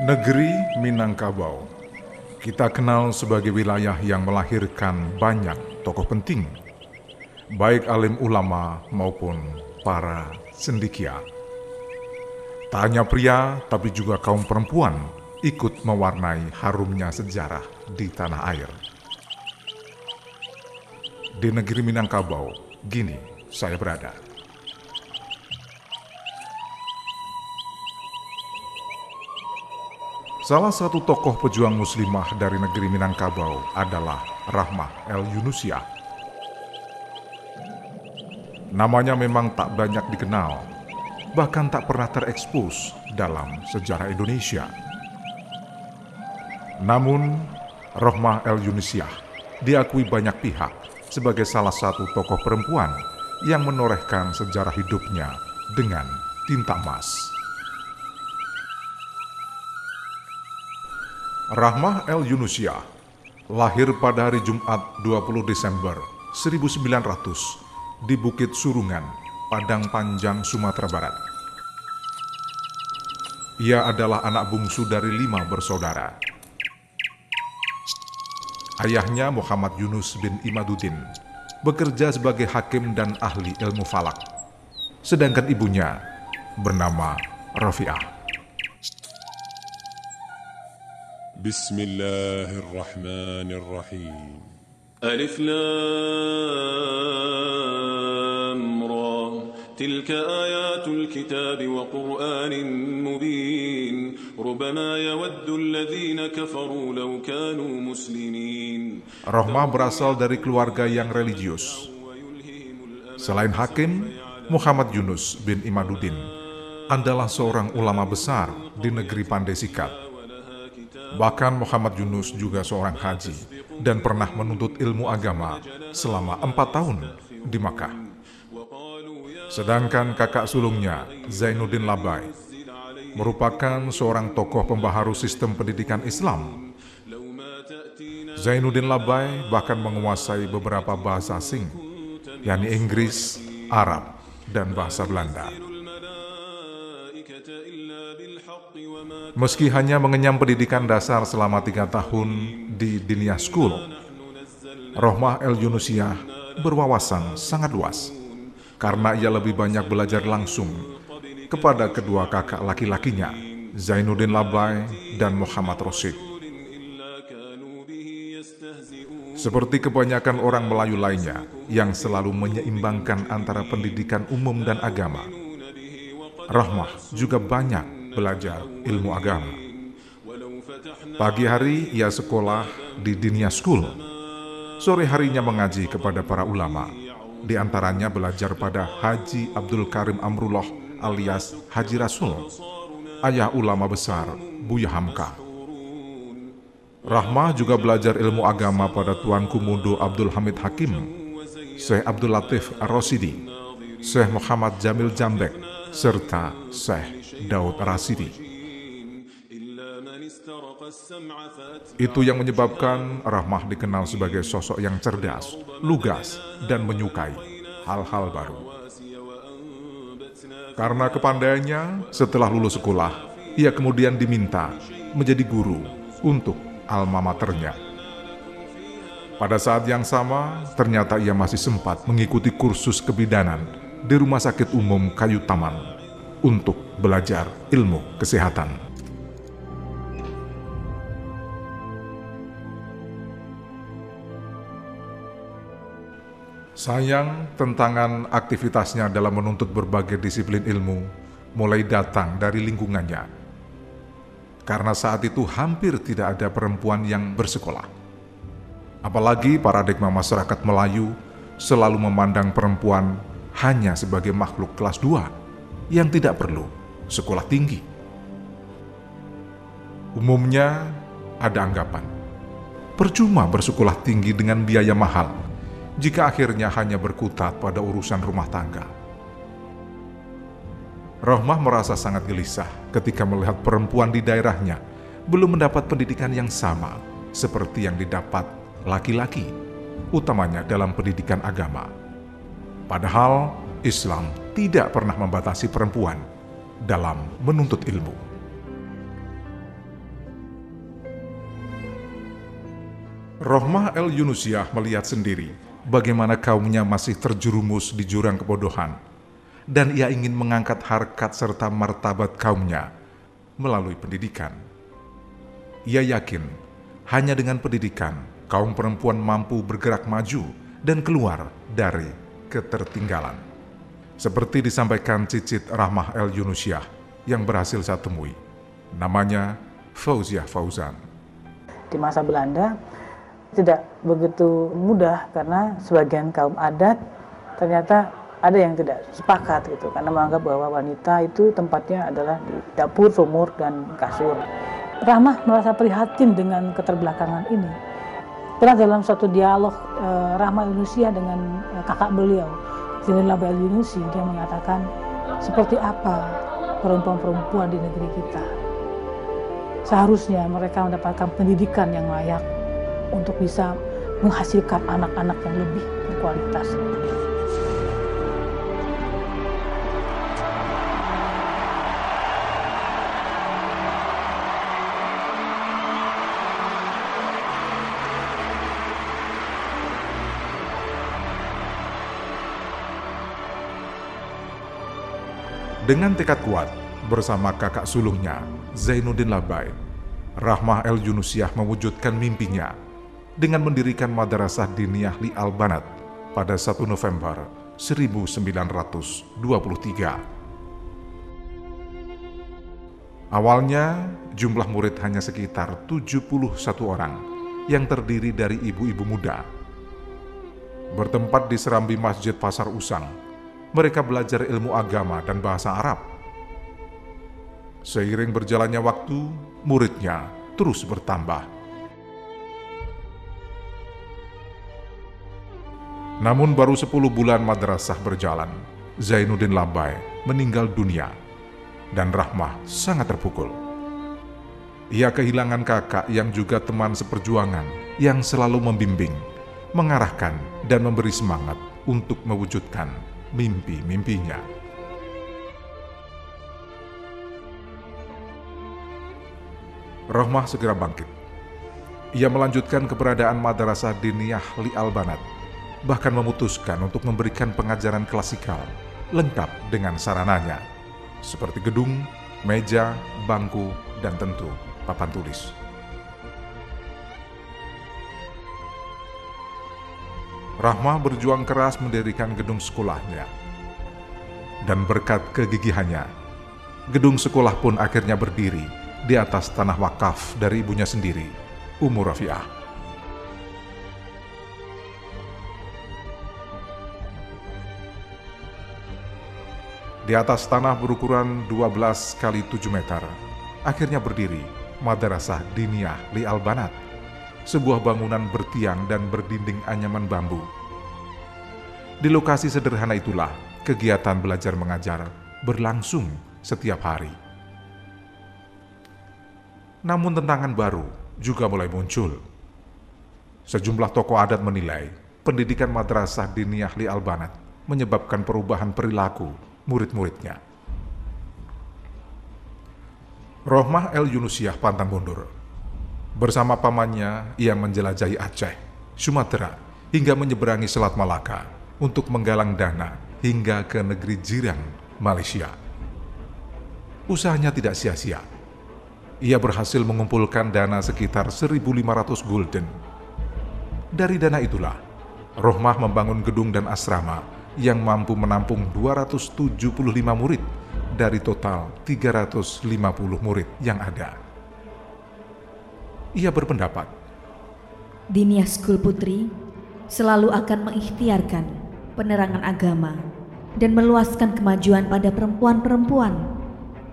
Negeri Minangkabau kita kenal sebagai wilayah yang melahirkan banyak tokoh penting, baik alim ulama maupun para sendikia. Tak hanya pria, tapi juga kaum perempuan ikut mewarnai harumnya sejarah di tanah air. Di negeri Minangkabau, gini saya berada. Salah satu tokoh pejuang muslimah dari negeri Minangkabau adalah Rahmah El Yunusiah. Namanya memang tak banyak dikenal, bahkan tak pernah terekspos dalam sejarah Indonesia. Namun, Rahmah El Yunusiah diakui banyak pihak sebagai salah satu tokoh perempuan yang menorehkan sejarah hidupnya dengan tinta emas. Rahmah El Yunusia lahir pada hari Jumat 20 Desember 1900 di Bukit Surungan, Padang Panjang, Sumatera Barat. Ia adalah anak bungsu dari lima bersaudara. Ayahnya Muhammad Yunus bin Imaduddin bekerja sebagai hakim dan ahli ilmu falak. Sedangkan ibunya bernama Rafi'ah. بسم الله الرحمن الرحيم ألف لام را تلك آيات الكتاب وقرآن مبين ربما يود الذين كفروا لو كانوا مسلمين Rohmah berasal dari keluarga yang religius. Selain hakim, Muhammad Yunus bin Imaduddin adalah seorang ulama besar di negeri Pandai Sikat. Bahkan Muhammad Yunus juga seorang haji dan pernah menuntut ilmu agama selama empat tahun di Makkah. Sedangkan kakak sulungnya, Zainuddin Labai, merupakan seorang tokoh pembaharu sistem pendidikan Islam. Zainuddin Labai bahkan menguasai beberapa bahasa asing, yakni Inggris, Arab, dan bahasa Belanda. Meski hanya mengenyam pendidikan dasar selama tiga tahun di Dinia School, Rohmah El Yunusiah berwawasan sangat luas karena ia lebih banyak belajar langsung kepada kedua kakak laki-lakinya, Zainuddin Labai dan Muhammad Rosid. Seperti kebanyakan orang Melayu lainnya yang selalu menyeimbangkan antara pendidikan umum dan agama, Rahmah juga banyak belajar ilmu agama. Pagi hari ia sekolah di Dinia School. Sore harinya mengaji kepada para ulama. Di antaranya belajar pada Haji Abdul Karim Amrullah alias Haji Rasul, ayah ulama besar Buya Hamka. Rahmah juga belajar ilmu agama pada Tuanku Mudo Abdul Hamid Hakim, Syekh Abdul Latif Ar-Rosidi, Syekh Muhammad Jamil Jambek, serta Syekh Daud Rasidi. Itu yang menyebabkan Rahmah dikenal sebagai sosok yang cerdas, lugas, dan menyukai hal-hal baru. Karena kepandaiannya, setelah lulus sekolah, ia kemudian diminta menjadi guru untuk alma maternya. Pada saat yang sama, ternyata ia masih sempat mengikuti kursus kebidanan di Rumah Sakit Umum Kayu Taman untuk belajar ilmu kesehatan. Sayang, tentangan aktivitasnya dalam menuntut berbagai disiplin ilmu mulai datang dari lingkungannya. Karena saat itu hampir tidak ada perempuan yang bersekolah. Apalagi paradigma masyarakat Melayu selalu memandang perempuan hanya sebagai makhluk kelas 2 yang tidak perlu sekolah tinggi. Umumnya ada anggapan, percuma bersekolah tinggi dengan biaya mahal jika akhirnya hanya berkutat pada urusan rumah tangga. Rohmah merasa sangat gelisah ketika melihat perempuan di daerahnya belum mendapat pendidikan yang sama seperti yang didapat laki-laki, utamanya dalam pendidikan agama. Padahal Islam tidak pernah membatasi perempuan dalam menuntut ilmu. Rohmah El Yunusiah melihat sendiri bagaimana kaumnya masih terjerumus di jurang kebodohan dan ia ingin mengangkat harkat serta martabat kaumnya melalui pendidikan. Ia yakin hanya dengan pendidikan kaum perempuan mampu bergerak maju dan keluar dari ketertinggalan. Seperti disampaikan Cicit Rahmah El Yunusiah yang berhasil saya temui. Namanya Fauziah Fauzan. Di masa Belanda, tidak begitu mudah karena sebagian kaum adat ternyata ada yang tidak sepakat gitu karena menganggap bahwa wanita itu tempatnya adalah di dapur, sumur dan kasur. Rahmah merasa prihatin dengan keterbelakangan ini. Pernah dalam satu dialog eh, Rahmah Yunusia dengan eh, kakak beliau, Zainul Label Yunusi, dia mengatakan seperti apa perempuan-perempuan di negeri kita. Seharusnya mereka mendapatkan pendidikan yang layak untuk bisa menghasilkan anak-anak yang lebih berkualitas. Dengan tekad kuat, bersama kakak sulungnya, Zainuddin Labai, Rahmah El Yunusiah mewujudkan mimpinya dengan mendirikan Madrasah Diniyah Li Albanat pada 1 November 1923. Awalnya, jumlah murid hanya sekitar 71 orang yang terdiri dari ibu-ibu muda. Bertempat di serambi Masjid Pasar Usang, mereka belajar ilmu agama dan bahasa Arab. Seiring berjalannya waktu, muridnya terus bertambah. Namun baru 10 bulan madrasah berjalan, Zainuddin Labai meninggal dunia dan Rahmah sangat terpukul. Ia kehilangan kakak yang juga teman seperjuangan yang selalu membimbing, mengarahkan, dan memberi semangat untuk mewujudkan mimpi-mimpinya. Rohmah segera bangkit. Ia melanjutkan keberadaan Madrasah Diniyah Li Albanat, bahkan memutuskan untuk memberikan pengajaran klasikal lengkap dengan sarananya, seperti gedung, meja, bangku, dan tentu papan tulis. Rahmah berjuang keras mendirikan gedung sekolahnya. Dan berkat kegigihannya, gedung sekolah pun akhirnya berdiri di atas tanah wakaf dari ibunya sendiri, Umur Rafiah. Di atas tanah berukuran 12 kali 7 meter, akhirnya berdiri Madrasah Diniyah Li Albanat sebuah bangunan bertiang dan berdinding anyaman bambu. Di lokasi sederhana itulah kegiatan belajar mengajar berlangsung setiap hari. Namun tantangan baru juga mulai muncul. Sejumlah tokoh adat menilai pendidikan madrasah diniyah Li Albanat menyebabkan perubahan perilaku murid-muridnya. Rohmah El Yunusiah pantang mundur Bersama pamannya, ia menjelajahi Aceh, Sumatera, hingga menyeberangi Selat Malaka untuk menggalang dana hingga ke negeri jiran, Malaysia. Usahanya tidak sia-sia. Ia berhasil mengumpulkan dana sekitar 1.500 gulden. Dari dana itulah, Rohmah membangun gedung dan asrama yang mampu menampung 275 murid dari total 350 murid yang ada. Ia berpendapat, Dinia School Putri selalu akan mengikhtiarkan penerangan agama dan meluaskan kemajuan pada perempuan-perempuan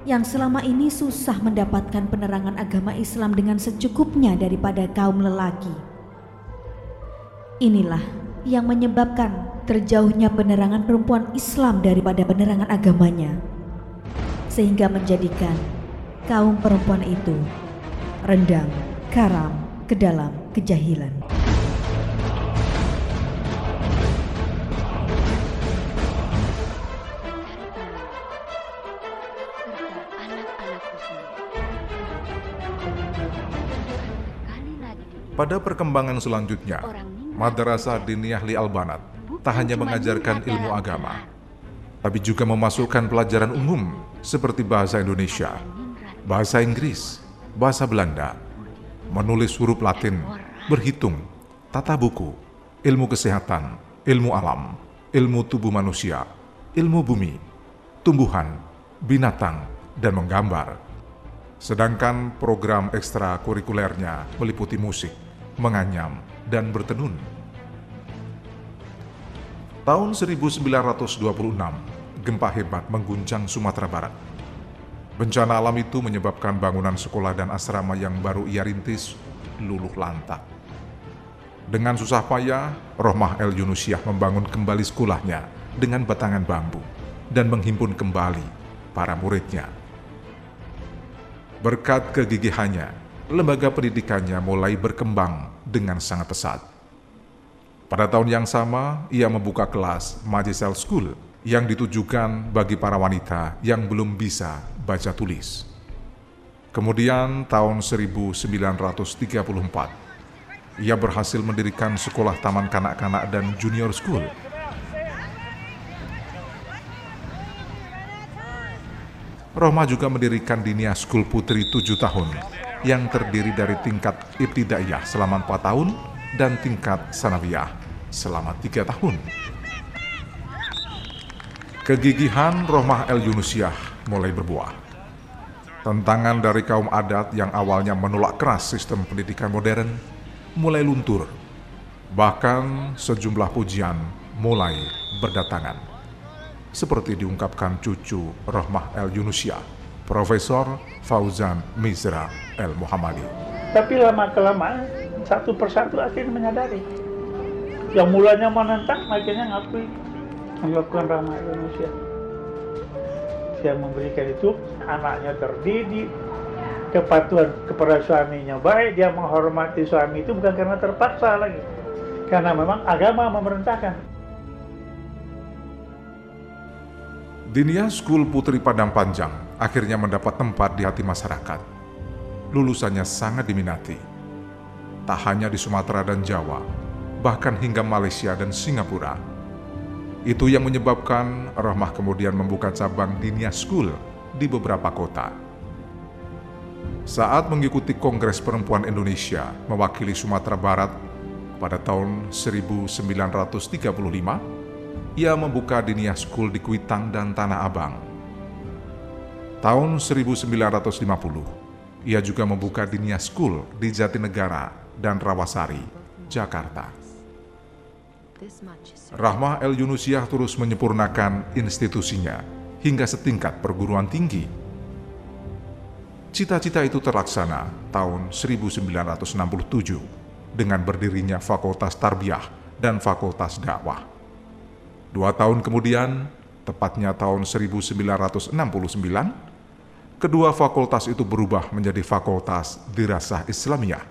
yang selama ini susah mendapatkan penerangan agama Islam dengan secukupnya daripada kaum lelaki. Inilah yang menyebabkan terjauhnya penerangan perempuan Islam daripada penerangan agamanya, sehingga menjadikan kaum perempuan itu rendang karam ke dalam kejahilan. Pada perkembangan selanjutnya, Madrasah Diniyah Li Albanat tak hanya mengajarkan ilmu agama, tapi juga memasukkan pelajaran umum seperti bahasa Indonesia, bahasa Inggris, bahasa Belanda, menulis huruf Latin, berhitung, tata buku, ilmu kesehatan, ilmu alam, ilmu tubuh manusia, ilmu bumi, tumbuhan, binatang, dan menggambar. Sedangkan program ekstrakurikulernya meliputi musik, menganyam, dan bertenun. Tahun 1926, gempa hebat mengguncang Sumatera Barat. Bencana alam itu menyebabkan bangunan sekolah dan asrama yang baru ia rintis luluh lantak. Dengan susah payah, Rohmah El Yunusiah membangun kembali sekolahnya dengan batangan bambu dan menghimpun kembali para muridnya. Berkat kegigihannya, lembaga pendidikannya mulai berkembang dengan sangat pesat. Pada tahun yang sama, ia membuka kelas Majisel School yang ditujukan bagi para wanita yang belum bisa baca tulis. Kemudian tahun 1934, ia berhasil mendirikan sekolah taman kanak-kanak dan junior school Roma juga mendirikan Dinia School Putri tujuh tahun yang terdiri dari tingkat ibtidaiyah selama empat tahun dan tingkat sanawiyah selama tiga tahun. Kegigihan Rohmah El Yunusiah mulai berbuah. Tentangan dari kaum adat yang awalnya menolak keras sistem pendidikan modern mulai luntur. Bahkan sejumlah pujian mulai berdatangan seperti diungkapkan cucu Rohmah El Yunusia, Profesor Fauzan Mizra El Muhammadi. Tapi lama-kelamaan, satu persatu akhirnya menyadari. Yang mulanya menentang, akhirnya ngakui melakukan Rahmah Indonesia. Dia memberikan itu, anaknya terdidik, kepatuhan kepada suaminya baik, dia menghormati suami itu bukan karena terpaksa lagi. Karena memang agama memerintahkan. Dinia School Putri Padang Panjang akhirnya mendapat tempat di hati masyarakat. Lulusannya sangat diminati. Tak hanya di Sumatera dan Jawa, bahkan hingga Malaysia dan Singapura. Itu yang menyebabkan Rahmah kemudian membuka cabang Dinia School di beberapa kota. Saat mengikuti Kongres Perempuan Indonesia mewakili Sumatera Barat pada tahun 1935, ia membuka Diniyah School di Kuitang dan Tanah Abang. Tahun 1950, ia juga membuka Diniyah School di Jatinegara dan Rawasari, Jakarta. Rahmah El Yunusiah terus menyempurnakan institusinya hingga setingkat perguruan tinggi. Cita-cita itu terlaksana tahun 1967 dengan berdirinya Fakultas Tarbiyah dan Fakultas Dakwah. Dua tahun kemudian, tepatnya tahun 1969, kedua fakultas itu berubah menjadi Fakultas Dirasah Islamiyah.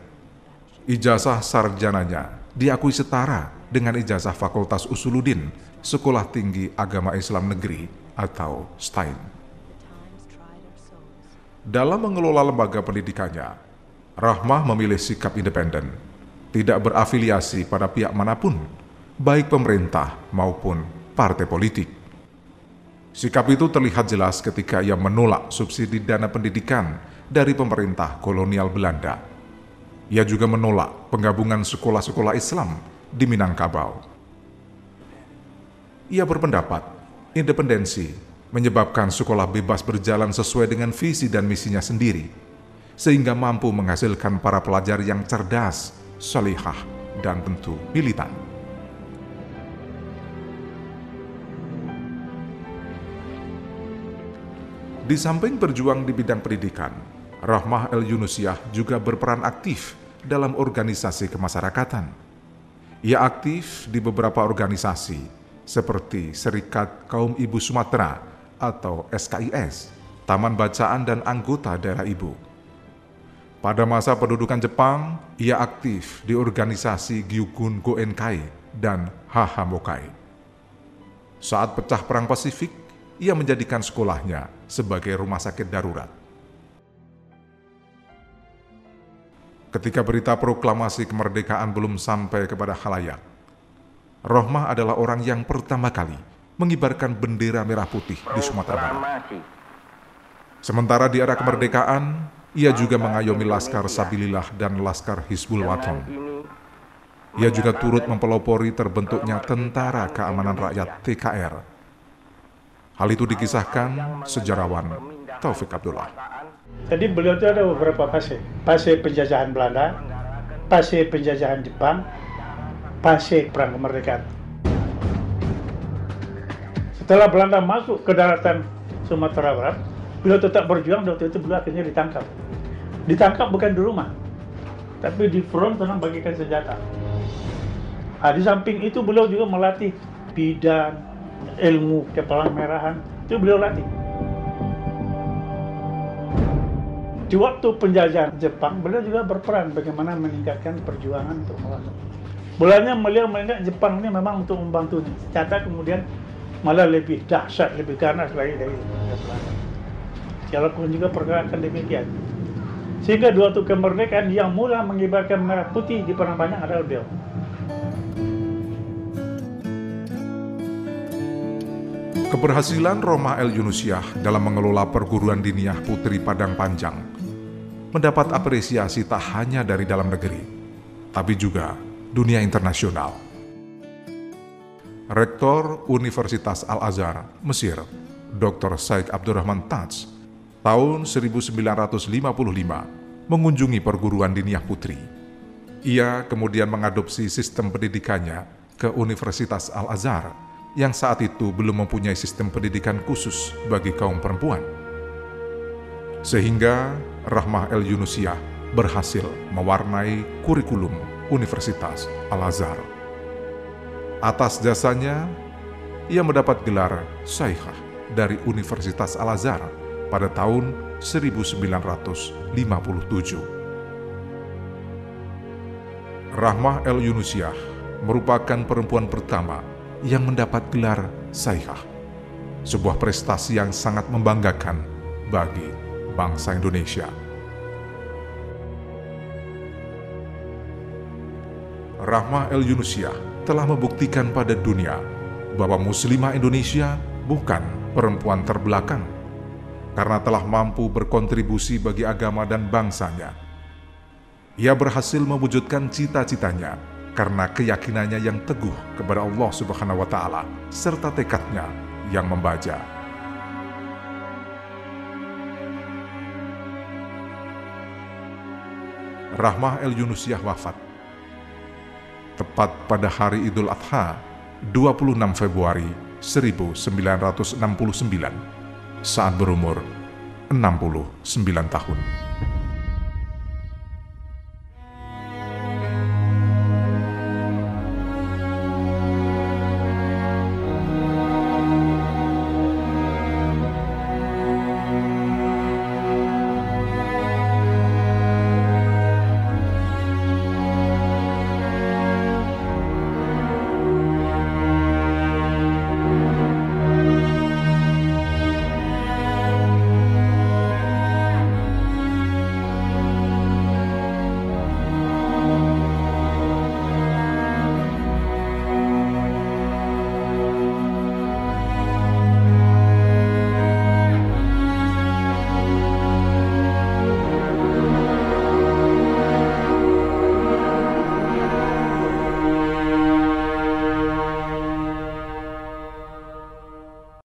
Ijazah sarjananya diakui setara dengan ijazah Fakultas Usuluddin, Sekolah Tinggi Agama Islam Negeri atau STAIN. Dalam mengelola lembaga pendidikannya, Rahmah memilih sikap independen, tidak berafiliasi pada pihak mana pun, baik pemerintah maupun partai politik. Sikap itu terlihat jelas ketika ia menolak subsidi dana pendidikan dari pemerintah kolonial Belanda. Ia juga menolak penggabungan sekolah-sekolah Islam di Minangkabau. Ia berpendapat independensi menyebabkan sekolah bebas berjalan sesuai dengan visi dan misinya sendiri, sehingga mampu menghasilkan para pelajar yang cerdas, solihah, dan tentu militan. Di samping berjuang di bidang pendidikan, Rahmah El Yunusiah juga berperan aktif dalam organisasi kemasyarakatan. Ia aktif di beberapa organisasi seperti Serikat Kaum Ibu Sumatera atau SKIS, Taman Bacaan dan anggota daerah ibu. Pada masa pendudukan Jepang, ia aktif di organisasi Gyugun Goenkai dan Hahamokai. Saat pecah Perang Pasifik, ia menjadikan sekolahnya sebagai rumah sakit darurat. Ketika berita proklamasi kemerdekaan belum sampai kepada khalayak. Rohmah adalah orang yang pertama kali mengibarkan bendera merah putih di Sumatera Barat. Sementara di era kemerdekaan, ia juga mengayomi Laskar Sabilillah dan Laskar Hizbul Waton. Ia juga turut mempelopori terbentuknya Tentara Keamanan Rakyat TKR. Hal itu dikisahkan sejarawan Taufik Abdullah. Jadi beliau itu ada beberapa fase. Fase penjajahan Belanda, fase penjajahan Jepang, fase perang kemerdekaan. Setelah Belanda masuk ke daratan Sumatera Barat, beliau tetap berjuang dan waktu itu beliau akhirnya ditangkap. Ditangkap bukan di rumah, tapi di front tentang bagikan senjata. Nah, di samping itu beliau juga melatih bidan, ilmu kepala merahan, itu beliau latih. Di waktu penjajahan Jepang, beliau juga berperan bagaimana meningkatkan perjuangan untuk melawan. Bulannya beliau melihat Jepang ini memang untuk membantu. Ternyata kemudian malah lebih dahsyat, lebih ganas lagi dari Belanda. Walaupun juga pergerakan demikian. Sehingga dua waktu kemerdekaan yang mula mengibarkan merah putih di perang banyak adalah beliau. Keberhasilan Roma El Yunusiah dalam mengelola perguruan diniyah Putri Padang Panjang mendapat apresiasi tak hanya dari dalam negeri, tapi juga dunia internasional. Rektor Universitas Al-Azhar, Mesir, Dr. Said Abdurrahman Taj, tahun 1955 mengunjungi perguruan diniyah putri. Ia kemudian mengadopsi sistem pendidikannya ke Universitas Al-Azhar yang saat itu belum mempunyai sistem pendidikan khusus bagi kaum perempuan. Sehingga Rahmah El Yunusiah berhasil mewarnai kurikulum Universitas Al-Azhar. Atas jasanya, ia mendapat gelar Saikhah dari Universitas Al-Azhar pada tahun 1957. Rahmah El Yunusiah merupakan perempuan pertama yang mendapat gelar Saikhah, sebuah prestasi yang sangat membanggakan bagi bangsa Indonesia. Rahmah El Yunusiah telah membuktikan pada dunia bahwa Muslimah Indonesia bukan perempuan terbelakang karena telah mampu berkontribusi bagi agama dan bangsanya. Ia berhasil mewujudkan cita-citanya karena keyakinannya yang teguh kepada Allah Subhanahu wa taala serta tekadnya yang membaja. Rahmah El Yunusiah wafat tepat pada hari Idul Adha 26 Februari 1969 saat berumur 69 tahun.